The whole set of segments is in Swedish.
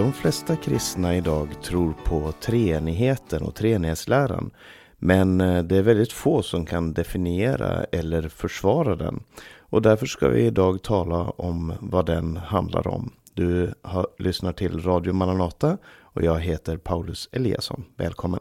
de flesta kristna idag tror på treenigheten och treenighetsläran. Men eh, det är väldigt få som kan definiera eller försvara den. Och därför ska vi idag tala om vad den handlar om. Du har, lyssnar till Radio Maranata och jag heter Paulus Eliasson. Välkommen!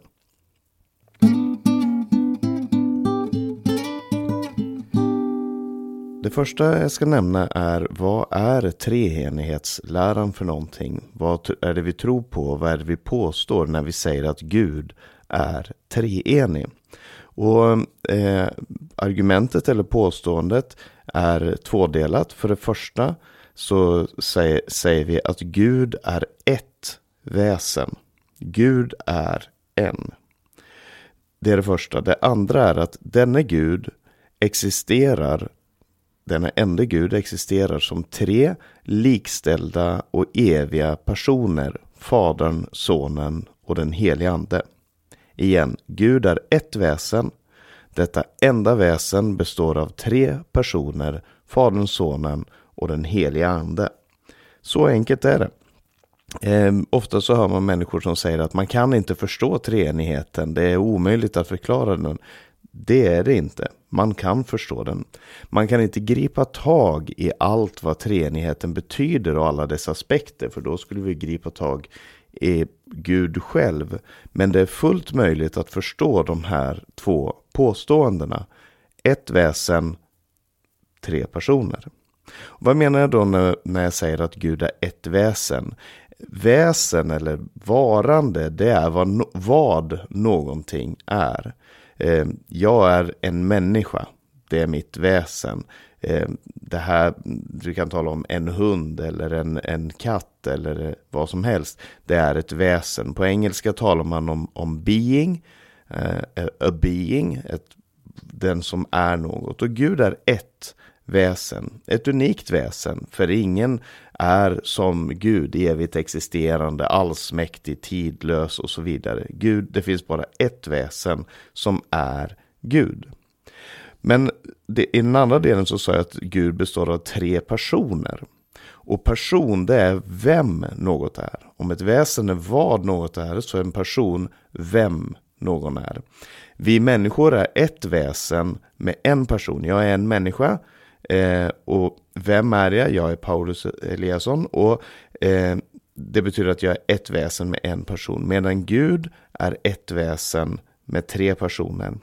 Det första jag ska nämna är vad är treenighetsläran för någonting? Vad är det vi tror på? Vad är det vi påstår när vi säger att Gud är treenig? Och eh, argumentet eller påståendet är tvådelat. För det första så säger, säger vi att Gud är ett väsen. Gud är en. Det är det första. Det andra är att denne Gud existerar denna enda Gud existerar som tre likställda och eviga personer, Fadern, Sonen och den helige Ande. Igen, Gud är ett väsen. Detta enda väsen består av tre personer, Fadern, Sonen och den helige Ande. Så enkelt är det. Eh, ofta så hör man människor som säger att man kan inte förstå treenigheten. Det är omöjligt att förklara den. Det är det inte. Man kan förstå den. Man kan inte gripa tag i allt vad treenigheten betyder och alla dess aspekter, för då skulle vi gripa tag i Gud själv. Men det är fullt möjligt att förstå de här två påståendena. Ett väsen, tre personer. vad menar jag då när jag säger att Gud är ett väsen? Väsen eller varande, det är vad, vad någonting är. Eh, jag är en människa. Det är mitt väsen. Eh, det här, du kan tala om en hund eller en, en katt eller eh, vad som helst. Det är ett väsen. På engelska talar man om, om being, eh, a being, ett, den som är något. Och Gud är ett väsen, ett unikt väsen. För ingen är som Gud, evigt existerande, allsmäktig, tidlös och så vidare. Gud, det finns bara ett väsen som är Gud. Men det, i den andra delen så sa jag att Gud består av tre personer. Och person, det är vem något är. Om ett väsen är vad något är, så är en person vem någon är. Vi människor är ett väsen med en person. Jag är en människa Eh, och vem är jag? Jag är Paulus Eliasson och eh, det betyder att jag är ett väsen med en person. Medan Gud är ett väsen med tre personer.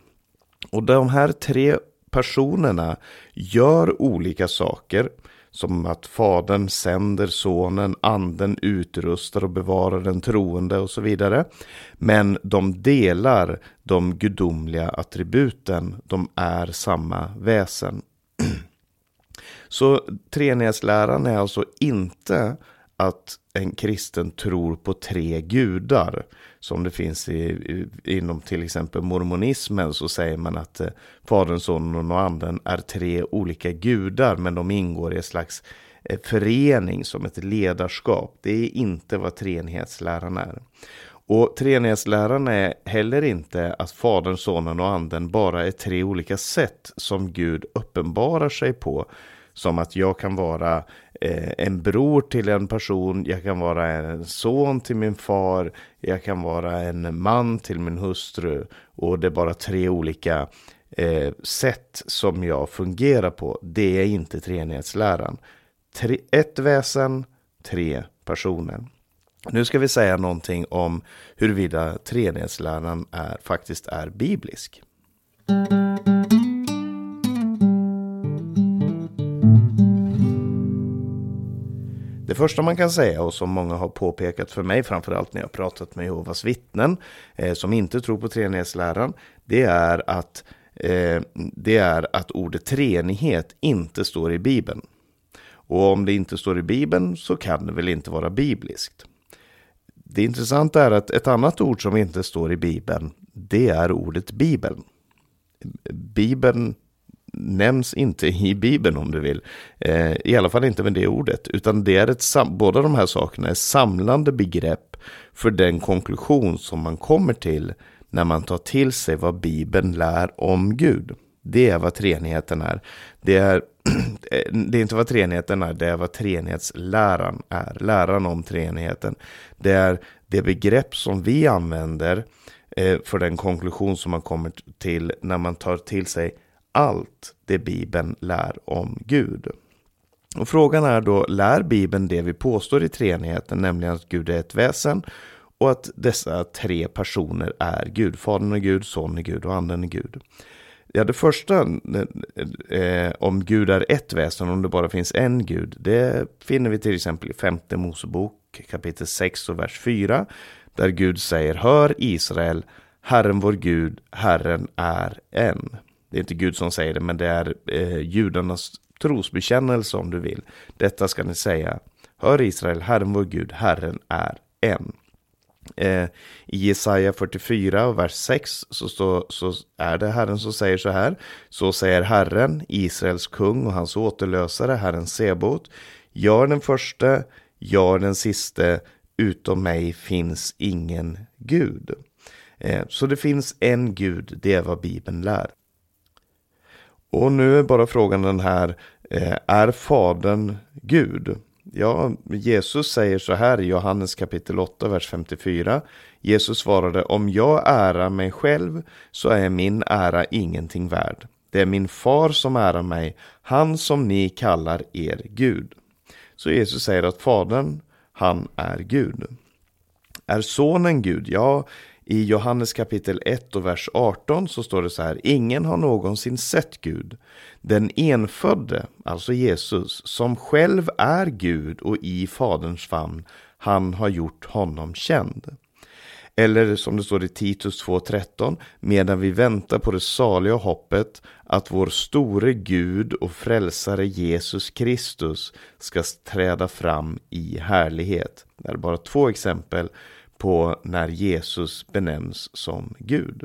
Och de här tre personerna gör olika saker. Som att Fadern sänder Sonen, Anden utrustar och bevarar den troende och så vidare. Men de delar de gudomliga attributen. De är samma väsen. Så treenighetsläran är alltså inte att en kristen tror på tre gudar. Som det finns i, inom till exempel mormonismen så säger man att eh, Fadern, Sonen och Anden är tre olika gudar men de ingår i en slags eh, förening som ett ledarskap. Det är inte vad treenighetsläran är. Och treenighetsläran är heller inte att Fadern, Sonen och Anden bara är tre olika sätt som Gud uppenbarar sig på som att jag kan vara eh, en bror till en person, jag kan vara en son till min far, jag kan vara en man till min hustru. Och det är bara tre olika eh, sätt som jag fungerar på. Det är inte treenighetsläran. Tre, ett väsen, tre personer. Nu ska vi säga någonting om huruvida treenighetsläran är, faktiskt är biblisk. Mm. Första man kan säga och som många har påpekat för mig, framförallt när jag pratat med Jehovas vittnen eh, som inte tror på treenighetsläran, det är att eh, det är att ordet treenighet inte står i Bibeln. Och om det inte står i Bibeln så kan det väl inte vara bibliskt. Det intressanta är att ett annat ord som inte står i Bibeln, det är ordet Bibeln. Bibeln nämns inte i Bibeln om du vill. Eh, I alla fall inte med det ordet. Utan det är ett båda de här sakerna är samlande begrepp för den konklusion som man kommer till när man tar till sig vad Bibeln lär om Gud. Det är vad treenigheten är. Det är eh, det är inte vad treenigheten är, det är vad treenighetsläran är. Läran om treenigheten. Det är det begrepp som vi använder eh, för den konklusion som man kommer till när man tar till sig allt det Bibeln lär om Gud. Och frågan är då, lär Bibeln det vi påstår i treenigheten, nämligen att Gud är ett väsen och att dessa tre personer är Gud. Fadern är Gud, Sonen är Gud och Anden är Gud. Ja, det första, eh, om Gud är ett väsen, om det bara finns en Gud, det finner vi till exempel i femte Mosebok kapitel 6 och vers 4, där Gud säger, hör Israel, Herren vår Gud, Herren är en. Det är inte Gud som säger det, men det är eh, judarnas trosbekännelse om du vill. Detta ska ni säga, hör Israel, Herren vår Gud, Herren är en. Eh, I Jesaja 44 och vers 6 så, stå, så är det Herren som säger så här. Så säger Herren, Israels kung och hans återlösare, Herren Sebot. Jag är den första, är den siste, utom mig finns ingen Gud. Eh, så det finns en Gud, det är vad Bibeln lär. Och nu är bara frågan den här, eh, är Fadern Gud? Ja, Jesus säger så här i Johannes kapitel 8, vers 54. Jesus svarade, om jag ärar mig själv så är min ära ingenting värd. Det är min far som ärar mig, han som ni kallar er Gud. Så Jesus säger att Fadern, han är Gud. Är sonen Gud? Ja, i Johannes kapitel 1 och vers 18 så står det så här. Ingen har någonsin sett Gud. Den enfödde, alltså Jesus, som själv är Gud och i Faderns famn, han har gjort honom känd. Eller som det står i Titus 2.13, medan vi väntar på det saliga hoppet att vår store Gud och frälsare Jesus Kristus ska träda fram i härlighet. Det är bara två exempel på när Jesus benämns som Gud.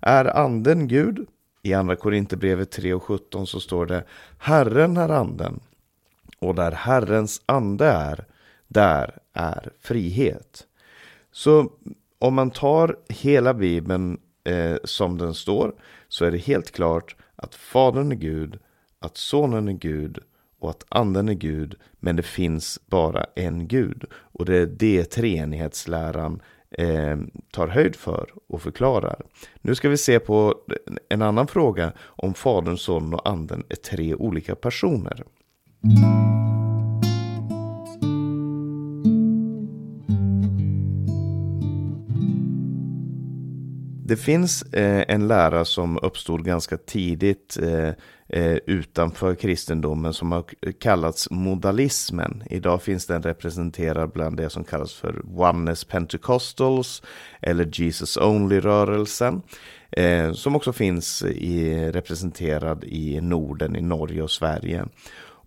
Är anden Gud? I andra Korinthierbrevet 3 och 17 så står det Herren är anden och där Herrens ande är, där är frihet. Så om man tar hela Bibeln eh, som den står så är det helt klart att Fadern är Gud, att Sonen är Gud och att anden är Gud, men det finns bara en Gud. Och det är det treenighetsläran eh, tar höjd för och förklarar. Nu ska vi se på en annan fråga om Fadern, Sonen och Anden är tre olika personer. Det finns eh, en lära som uppstod ganska tidigt eh, eh, utanför kristendomen som har kallats modalismen. Idag finns den representerad bland det som kallas för Oneness Pentecostals eller Jesus Only-rörelsen. Eh, som också finns i, representerad i Norden, i Norge och Sverige.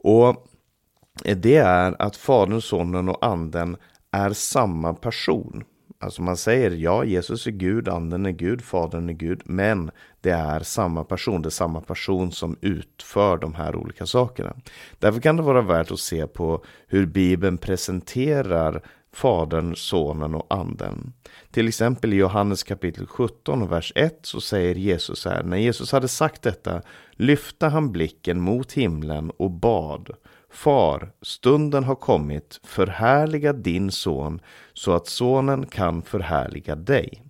Och eh, det är att Fadern, Sonen och Anden är samma person. Alltså man säger ja, Jesus är Gud, anden är Gud, fadern är Gud, men det är samma person, det är samma person som utför de här olika sakerna. Därför kan det vara värt att se på hur Bibeln presenterar Fadern, Sonen och Anden. Till exempel i Johannes kapitel 17, vers 1 så säger Jesus här, när Jesus hade sagt detta lyfte han blicken mot himlen och bad Far, stunden har kommit, förhärliga din son så att sonen kan förhärliga dig.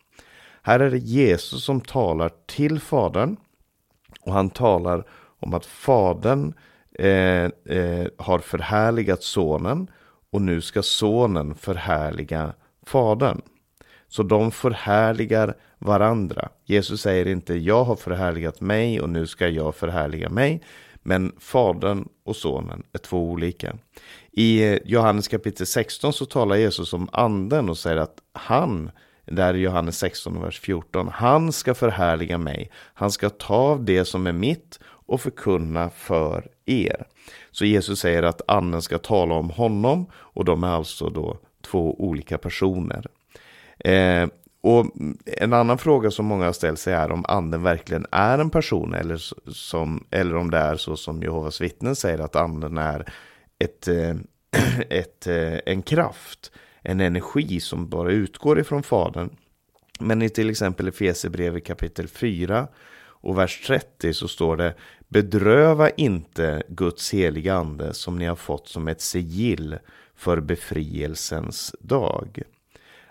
Här är det Jesus som talar till Fadern och han talar om att Fadern eh, eh, har förhärligat sonen och nu ska sonen förhärliga Fadern. Så de förhärligar varandra. Jesus säger inte jag har förhärligat mig och nu ska jag förhärliga mig. Men Fadern och Sonen är två olika. I eh, Johannes kapitel 16 så talar Jesus om anden och säger att han, där i Johannes 16 vers 14, han ska förhärliga mig. Han ska ta av det som är mitt och förkunna för er. Så Jesus säger att anden ska tala om honom och de är alltså då två olika personer. Eh, och en annan fråga som många har ställt sig är om anden verkligen är en person eller, som, eller om det är så som Jehovas vittnen säger att anden är ett, eh, ett, eh, en kraft, en energi som bara utgår ifrån Fadern. Men i till exempel Efesierbrevet kapitel 4 Och vers 30 så står det Bedröva inte Guds heliga ande som ni har fått som ett sigill för befrielsens dag.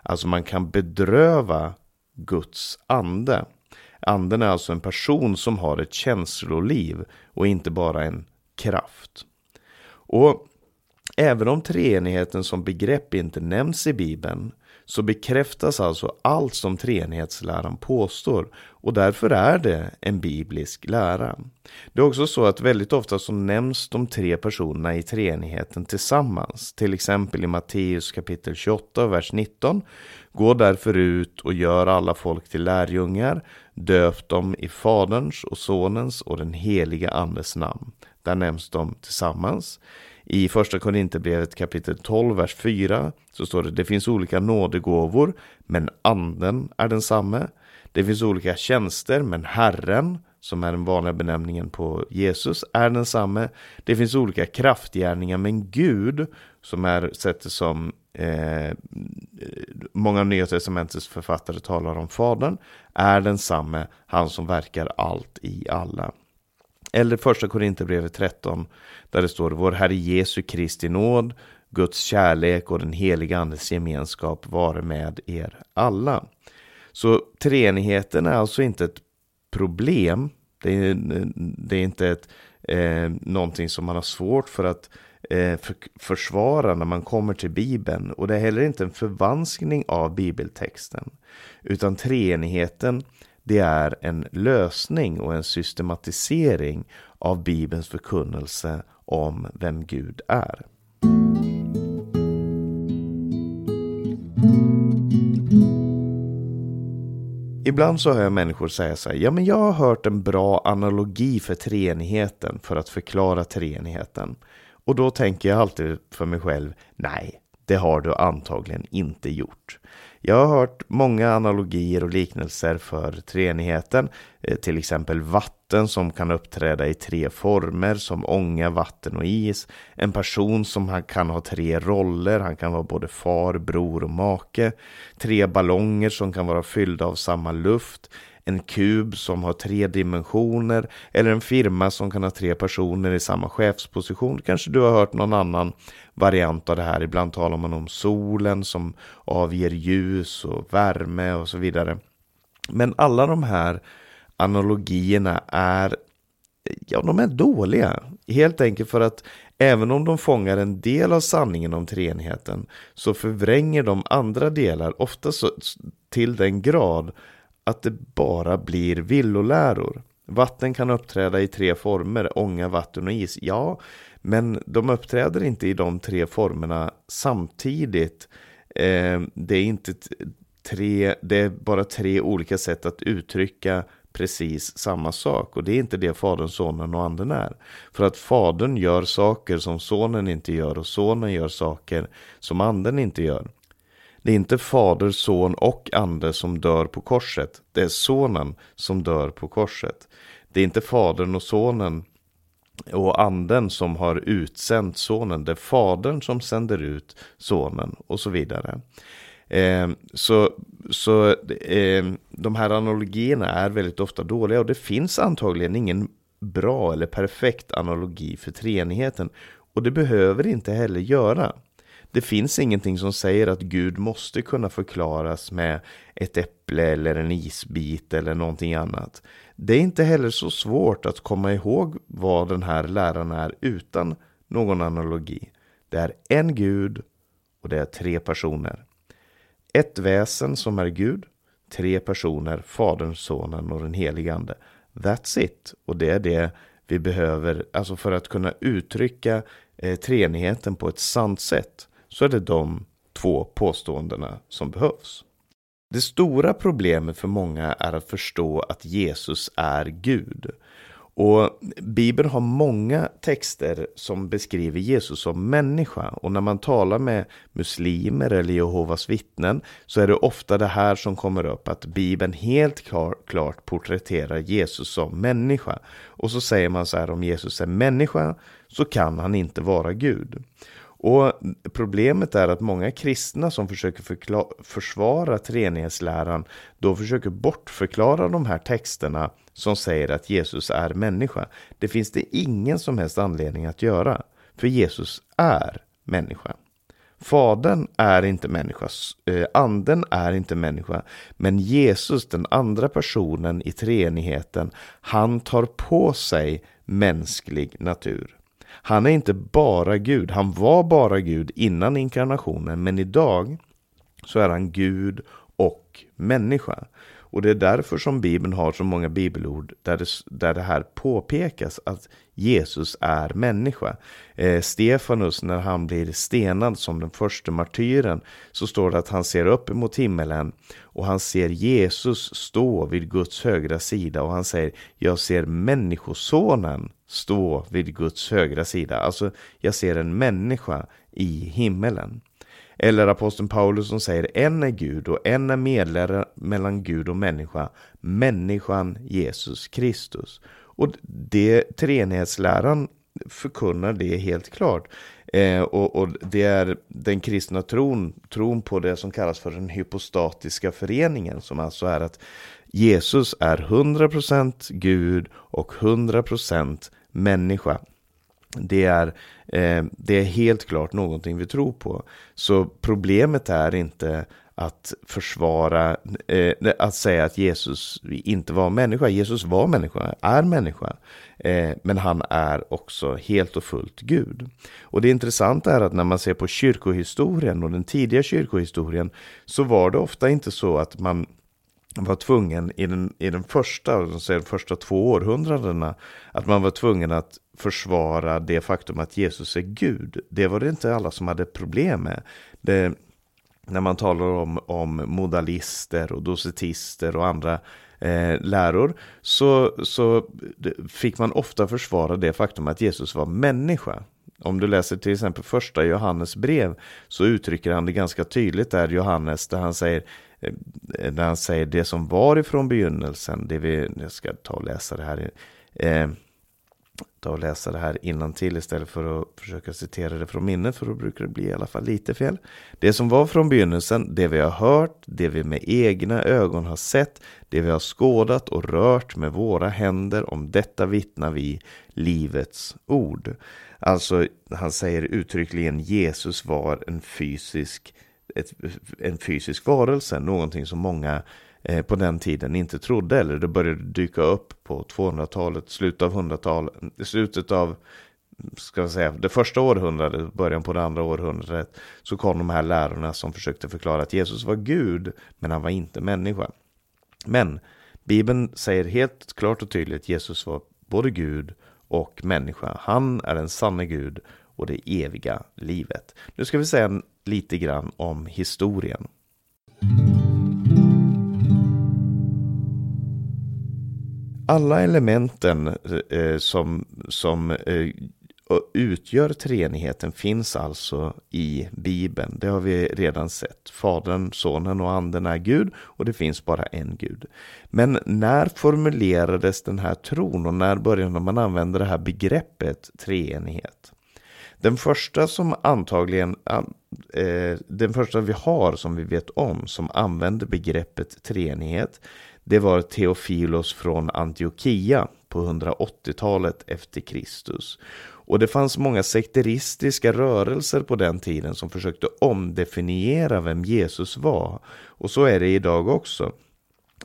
Alltså man kan bedröva Guds ande. Anden är alltså en person som har ett känsloliv och inte bara en kraft. Och även om treenigheten som begrepp inte nämns i Bibeln så bekräftas alltså allt som treenighetsläran påstår och därför är det en biblisk lära. Det är också så att väldigt ofta så nämns de tre personerna i treenigheten tillsammans. Till exempel i Matteus kapitel 28, vers 19. Gå därför ut och gör alla folk till lärjungar, döp dem i Faderns och Sonens och den heliga Andes namn. Där nämns de tillsammans. I första Korinthierbrevet kapitel 12, vers 4 så står det det finns olika nådegåvor, men anden är densamme. Det finns olika tjänster, men Herren, som är den vanliga benämningen på Jesus, är densamme. Det finns olika kraftgärningar, men Gud, som är sättet som eh, många av Nya Testamentets författare talar om Fadern, är densamme, han som verkar allt i alla. Eller första Korinthierbrevet 13 där det står Vår Herre Jesu Kristi nåd, Guds kärlek och den heliga Andes gemenskap vare med er alla. Så treenigheten är alltså inte ett problem. Det är, det är inte ett, eh, någonting som man har svårt för att eh, för, försvara när man kommer till Bibeln. Och det är heller inte en förvanskning av bibeltexten. Utan treenigheten det är en lösning och en systematisering av Bibelns förkunnelse om vem Gud är. Ibland så hör jag människor säga så här, ja men jag har hört en bra analogi för treenigheten för att förklara treenigheten. Och då tänker jag alltid för mig själv, nej, det har du antagligen inte gjort. Jag har hört många analogier och liknelser för treenigheten, eh, till exempel vatten som kan uppträda i tre former som ånga, vatten och is. En person som kan ha tre roller, han kan vara både far, bror och make. Tre ballonger som kan vara fyllda av samma luft en kub som har tre dimensioner eller en firma som kan ha tre personer i samma chefsposition. Kanske du har hört någon annan variant av det här. Ibland talar man om solen som avger ljus och värme och så vidare. Men alla de här analogierna är ja, de är dåliga. Helt enkelt för att även om de fångar en del av sanningen om treenigheten så förvränger de andra delar ofta så, till den grad att det bara blir villoläror. Vatten kan uppträda i tre former, ånga, vatten och is. Ja, men de uppträder inte i de tre formerna samtidigt. Eh, det är inte tre, det är bara tre olika sätt att uttrycka precis samma sak och det är inte det Fadern, Sonen och Anden är. För att Fadern gör saker som Sonen inte gör och Sonen gör saker som Anden inte gör. Det är inte Fader, Son och Ande som dör på korset. Det är Sonen som dör på korset. Det är inte Fadern och Sonen och anden som har utsänt sonen. Det är fadern som sänder ut sonen och så vidare. Eh, så så eh, de här analogierna är väldigt ofta dåliga och det finns antagligen ingen bra eller perfekt analogi för treenigheten. Och det behöver inte heller göra. Det finns ingenting som säger att Gud måste kunna förklaras med ett äpple eller en isbit eller någonting annat. Det är inte heller så svårt att komma ihåg vad den här läran är utan någon analogi. Det är en Gud och det är tre personer. Ett väsen som är Gud, tre personer, Fadern, Sonen och den helige Ande. That's it. Och det är det vi behöver, alltså för att kunna uttrycka eh, treenigheten på ett sant sätt så är det de två påståendena som behövs. Det stora problemet för många är att förstå att Jesus är Gud. Och Bibeln har många texter som beskriver Jesus som människa. Och när man talar med muslimer eller Jehovas vittnen så är det ofta det här som kommer upp. Att Bibeln helt klar, klart porträtterar Jesus som människa. Och så säger man så här om Jesus är människa så kan han inte vara Gud. Och problemet är att många kristna som försöker försvara treenighetsläran då försöker bortförklara de här texterna som säger att Jesus är människa. Det finns det ingen som helst anledning att göra, för Jesus är människa. Fadern är inte människa, eh, anden är inte människa, men Jesus, den andra personen i treenigheten, han tar på sig mänsklig natur. Han är inte bara Gud, han var bara Gud innan inkarnationen, men idag så är han Gud och människa. Och det är därför som Bibeln har så många bibelord där det, där det här påpekas att Jesus är människa. Eh, Stefanus, när han blir stenad som den första martyren, så står det att han ser upp emot himmelen och han ser Jesus stå vid Guds högra sida och han säger jag ser människosonen stå vid Guds högra sida. Alltså, jag ser en människa i himmelen. Eller aposteln Paulus som säger en är Gud och en är medlare mellan Gud och människa, människan Jesus Kristus. Och det treenighetsläran förkunnar det helt klart. Eh, och, och, det är den kristna tron, tron på det som kallas för den hypostatiska föreningen, som alltså är att Jesus är 100% Gud och 100% människa. Det är, eh, det är helt klart någonting vi tror på. Så problemet är inte att försvara, eh, att säga att Jesus inte var människa. Jesus var människa, är människa. Eh, men han är också helt och fullt Gud. Och det intressanta är att när man ser på kyrkohistorien och den tidiga kyrkohistorien så var det ofta inte så att man var tvungen i den, i den första, de första två århundradena, att man var tvungen att försvara det faktum att Jesus är Gud. Det var det inte alla som hade problem med. Det, när man talar om, om modalister och docetister och andra eh, läror så, så fick man ofta försvara det faktum att Jesus var människa. Om du läser till exempel första Johannes brev så uttrycker han det ganska tydligt där Johannes där han säger Eh, när han säger det som var ifrån begynnelsen, det vi, jag ska ta och läsa det här, eh, ta och läsa det här innan till istället för att försöka citera det från minnet, för då brukar det bli i alla fall lite fel. Det som var från begynnelsen, det vi har hört, det vi med egna ögon har sett, det vi har skådat och rört med våra händer, om detta vittnar vi livets ord. Alltså, han säger uttryckligen Jesus var en fysisk ett, en fysisk varelse, någonting som många eh, på den tiden inte trodde, eller det började dyka upp på 200-talet, slutet av 100-talet, slutet av ska vi säga, det första århundradet, början på det andra århundradet, så kom de här lärarna som försökte förklara att Jesus var Gud, men han var inte människa. Men Bibeln säger helt klart och tydligt att Jesus var både Gud och människa. Han är den sanne Gud och det eviga livet. Nu ska vi säga lite grann om historien. Alla elementen eh, som, som eh, utgör treenigheten finns alltså i Bibeln. Det har vi redan sett. Fadern, Sonen och Anden är Gud och det finns bara en Gud. Men när formulerades den här tron och när började man använda det här begreppet treenighet? Den första som antagligen, eh, den första vi har som vi vet om som använde begreppet treenighet, det var Teofilos från Antiochia på 180-talet efter Kristus. Och det fanns många sekteristiska rörelser på den tiden som försökte omdefiniera vem Jesus var. Och så är det idag också.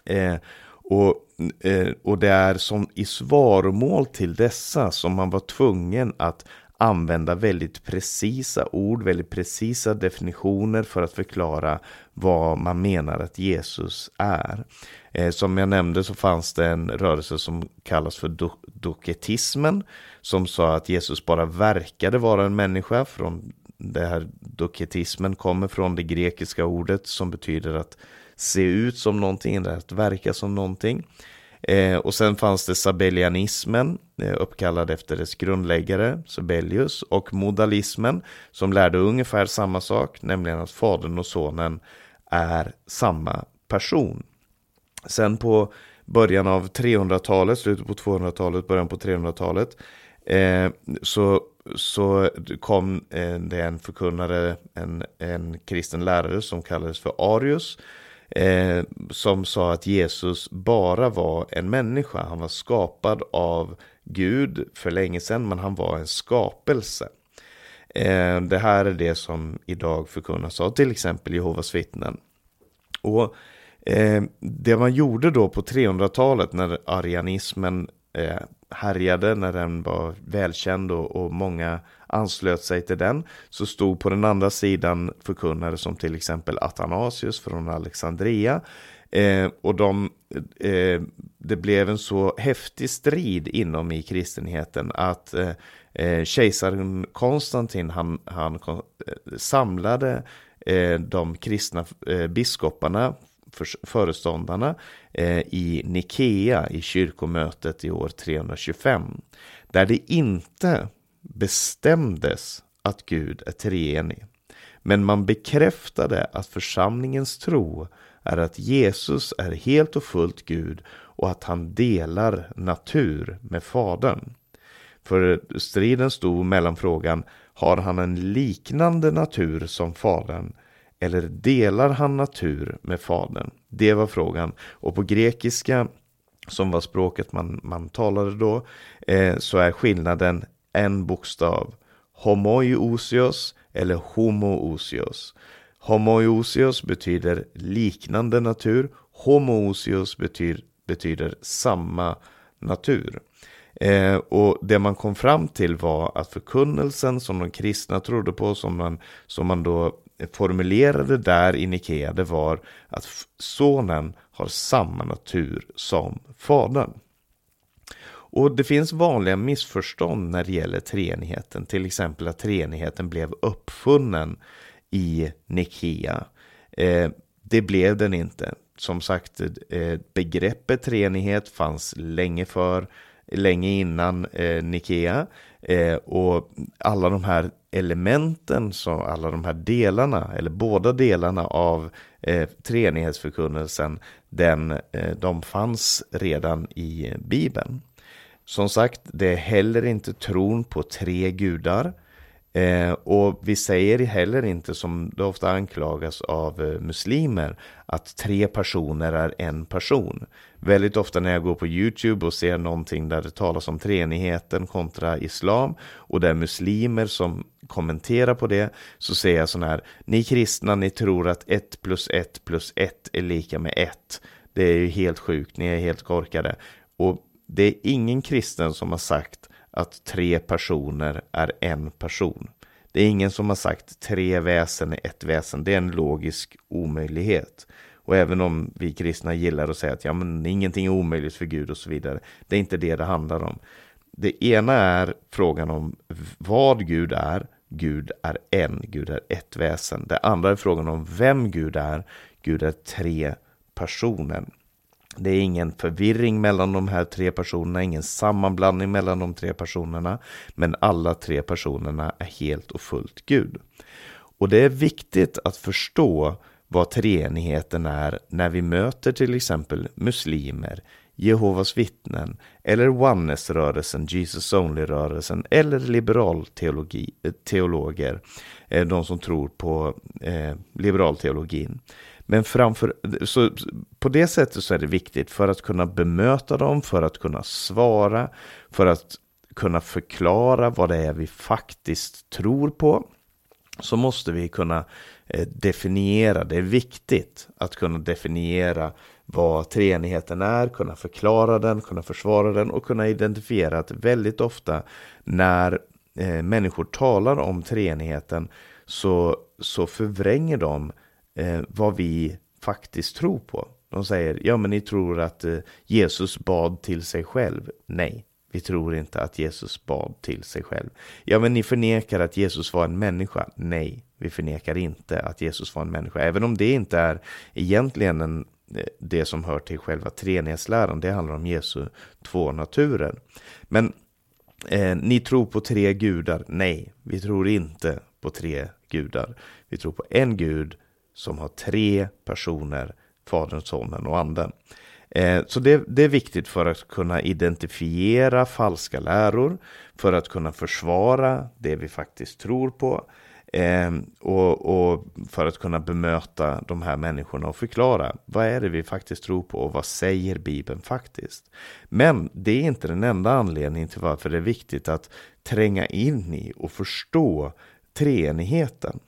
Eh, och, eh, och det är som i svaromål till dessa som man var tvungen att använda väldigt precisa ord, väldigt precisa definitioner för att förklara vad man menar att Jesus är. Eh, som jag nämnde så fanns det en rörelse som kallas för do doketismen som sa att Jesus bara verkade vara en människa. Från det här doketismen kommer från det grekiska ordet som betyder att se ut som någonting, eller att verka som någonting. Eh, och sen fanns det sabellianismen, eh, uppkallad efter dess grundläggare, Sabellius, och modalismen, som lärde ungefär samma sak, nämligen att fadern och sonen är samma person. Sen på början av 300-talet, slutet på 200-talet, början på 300-talet, eh, så så kom eh, det en förkunnare, en, en kristen lärare som kallades för Arius. Eh, som sa att Jesus bara var en människa. Han var skapad av Gud för länge sedan, men han var en skapelse. Eh, det här är det som idag förkunnas av till exempel Jehovas vittnen. Och eh, det man gjorde då på 300-talet när arianismen eh, härjade, när den var välkänd och, och, många anslöt sig till den, så stod på den andra sidan förkunnare som till exempel Athanasius från Alexandria. Eh, och de, eh, det blev en så häftig strid inom i kristenheten att eh, eh kejsaren Konstantin han, han eh, samlade eh, de kristna eh, biskoparna föreståndarna eh, i Nikea i kyrkomötet i år 325. Där det inte bestämdes att Gud är treenig. Men man bekräftade att församlingens tro är att Jesus är helt och fullt Gud och att han delar natur med Fadern. För striden stod mellan frågan, har han en liknande natur som Fadern eller delar han natur med Fadern? Det var frågan. Och på grekiska, som var språket man, man talade då, eh, så är skillnaden en bokstav. Homoiousios eller homoousios. Homoiousios betyder liknande natur. Homoousios betyder, betyder samma natur. Eh, och det man kom fram till var att förkunnelsen som de kristna trodde på, som man, som man då formulerade där i Nikea, det var att sonen har samma natur som fadern. Och det finns vanliga missförstånd när det gäller treenigheten, till exempel att treenigheten blev uppfunnen i Nikea. Eh, det blev den inte. Som sagt, eh, begreppet treenighet fanns länge för länge innan eh, Nikea. Eh, och alla de här elementen, så alla de här delarna, eller båda delarna av eh, treenighetsförkunnelsen, den, eh, de fanns redan i Bibeln. Som sagt, det är heller inte tron på tre gudar. Eh, och vi säger heller inte, som det ofta anklagas av eh, muslimer, att tre personer är en person. Väldigt ofta när jag går på YouTube och ser någonting där det talas om treenigheten kontra islam och det är muslimer som kommenterar på det så säger jag sån här, ni kristna ni tror att 1 plus 1 plus 1 är lika med 1. Det är ju helt sjukt, ni är helt korkade. Och det är ingen kristen som har sagt att tre personer är en person. Det är ingen som har sagt tre väsen är ett väsen. Det är en logisk omöjlighet. Och även om vi kristna gillar att säga att ja, men ingenting är omöjligt för Gud och så vidare. Det är inte det det handlar om. Det ena är frågan om vad Gud är. Gud är en, Gud är ett väsen. Det andra är frågan om vem Gud är. Gud är tre personer. Det är ingen förvirring mellan de här tre personerna, ingen sammanblandning mellan de tre personerna, men alla tre personerna är helt och fullt Gud. Och det är viktigt att förstå vad treenigheten är när vi möter till exempel muslimer, Jehovas vittnen eller Oneness-rörelsen, Jesus Only-rörelsen eller liberalteologer, eh, eh, de som tror på eh, liberalteologin. Men framför, så på det sättet så är det viktigt för att kunna bemöta dem, för att kunna svara, för att kunna förklara vad det är vi faktiskt tror på. Så måste vi kunna eh, definiera, det är viktigt att kunna definiera vad treenigheten är, kunna förklara den, kunna försvara den och kunna identifiera att väldigt ofta när eh, människor talar om treenigheten så, så förvränger de eh, vad vi faktiskt tror på. De säger, ja men ni tror att eh, Jesus bad till sig själv. Nej, vi tror inte att Jesus bad till sig själv. Ja men ni förnekar att Jesus var en människa. Nej, vi förnekar inte att Jesus var en människa. Även om det inte är egentligen en, eh, det som hör till själva treenighetsläran. Det handlar om Jesu två naturer. Men eh, ni tror på tre gudar. Nej, vi tror inte på tre gudar. Vi tror på en gud som har tre personer, Fadern, Sonen och Anden. Eh, så det, det, är viktigt för att kunna identifiera falska läror, för att kunna försvara det vi faktiskt tror på eh, och, och, för att kunna bemöta de här människorna och förklara vad är det vi faktiskt tror på och vad säger Bibeln faktiskt. Men det är inte den enda anledningen till varför det är viktigt att tränga in i och förstå treenigheten.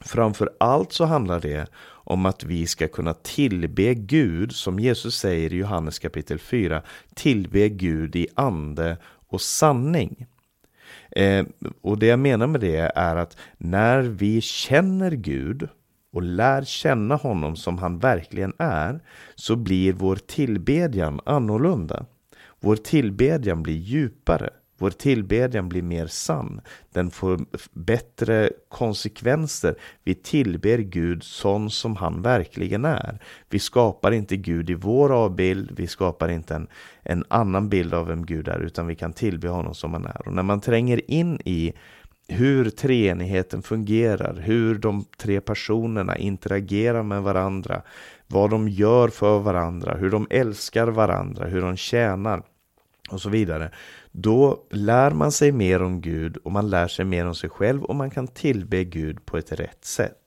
Framför allt så handlar det om att vi ska kunna tillbe Gud, som Jesus säger i Johannes kapitel 4, tillbe Gud i ande och sanning. Eh, och det jag menar med det är att när vi känner Gud och lär känna honom som han verkligen är, så blir vår tillbedjan annorlunda. Vår tillbedjan blir djupare. Vår tillbedjan blir mer sann. Den får bättre konsekvenser. Vi tillber Gud sån som han verkligen är. Vi skapar inte Gud i vår avbild. Vi skapar inte en, en annan bild av vem Gud är, utan vi kan tillbe honom som han är. Och när man tränger in i hur treenigheten fungerar, hur de tre personerna interagerar med varandra, vad de gör för varandra, hur de älskar varandra, hur de tjänar och så vidare. Då lär man sig mer om Gud och man lär sig mer om sig själv och man kan tillbe Gud på ett rätt sätt.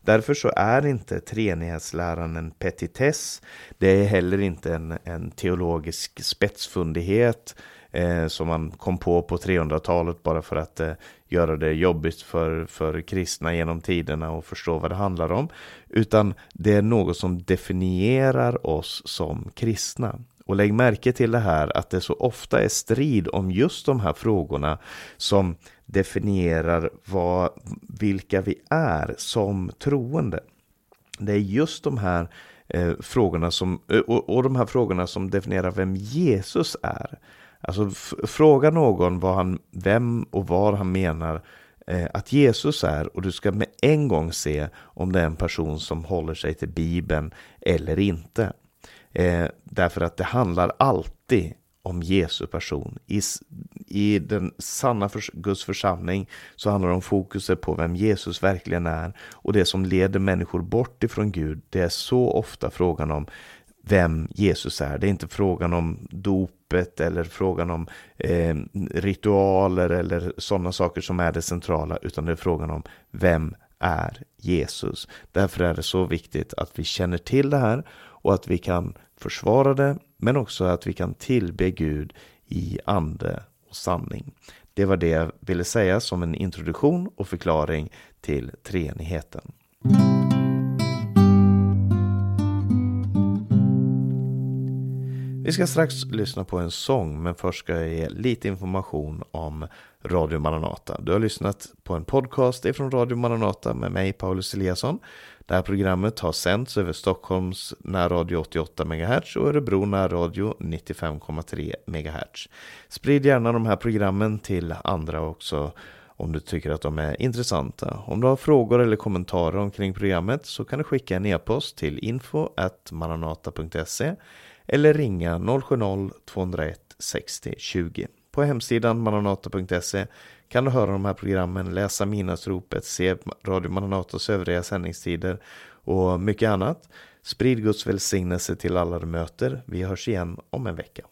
Därför så är inte treenighetsläran en petitess. Det är heller inte en, en teologisk spetsfundighet eh, som man kom på på 300-talet bara för att eh, göra det jobbigt för, för kristna genom tiderna och förstå vad det handlar om. Utan det är något som definierar oss som kristna. Och lägg märke till det här att det så ofta är strid om just de här frågorna som definierar vad, vilka vi är som troende. Det är just de här eh, frågorna som, eh, och, och de här frågorna som definierar vem Jesus är. Alltså fråga någon vad han, vem och vad han menar eh, att Jesus är och du ska med en gång se om det är en person som håller sig till Bibeln eller inte. Eh, därför att det handlar alltid om Jesu person. I, I den sanna för, Guds församling så handlar det om fokuset på vem Jesus verkligen är. Och det som leder människor bort ifrån Gud, det är så ofta frågan om vem Jesus är. Det är inte frågan om dopet eller frågan om eh, ritualer eller sådana saker som är det centrala, utan det är frågan om vem är Jesus. Därför är det så viktigt att vi känner till det här och att vi kan försvara det, men också att vi kan tillbe Gud i ande och sanning. Det var det jag ville säga som en introduktion och förklaring till treenigheten. Vi ska strax lyssna på en sång, men först ska jag ge lite information om Radio Maranata. Du har lyssnat på en podcast ifrån Radio Maranata med mig, Paulus Eliasson. Det här programmet har sänts över Stockholms närradio 88 MHz och Örebro närradio 95,3 MHz. Sprid gärna de här programmen till andra också om du tycker att de är intressanta. Om du har frågor eller kommentarer omkring programmet så kan du skicka en e-post till info.maranata.se eller ringa 070-201 60 20. På hemsidan mananata.se kan du höra de här programmen, läsa minasropet, se Radio Mananatas övriga sändningstider och mycket annat. Sprid Guds välsignelse till alla du möter. Vi hörs igen om en vecka.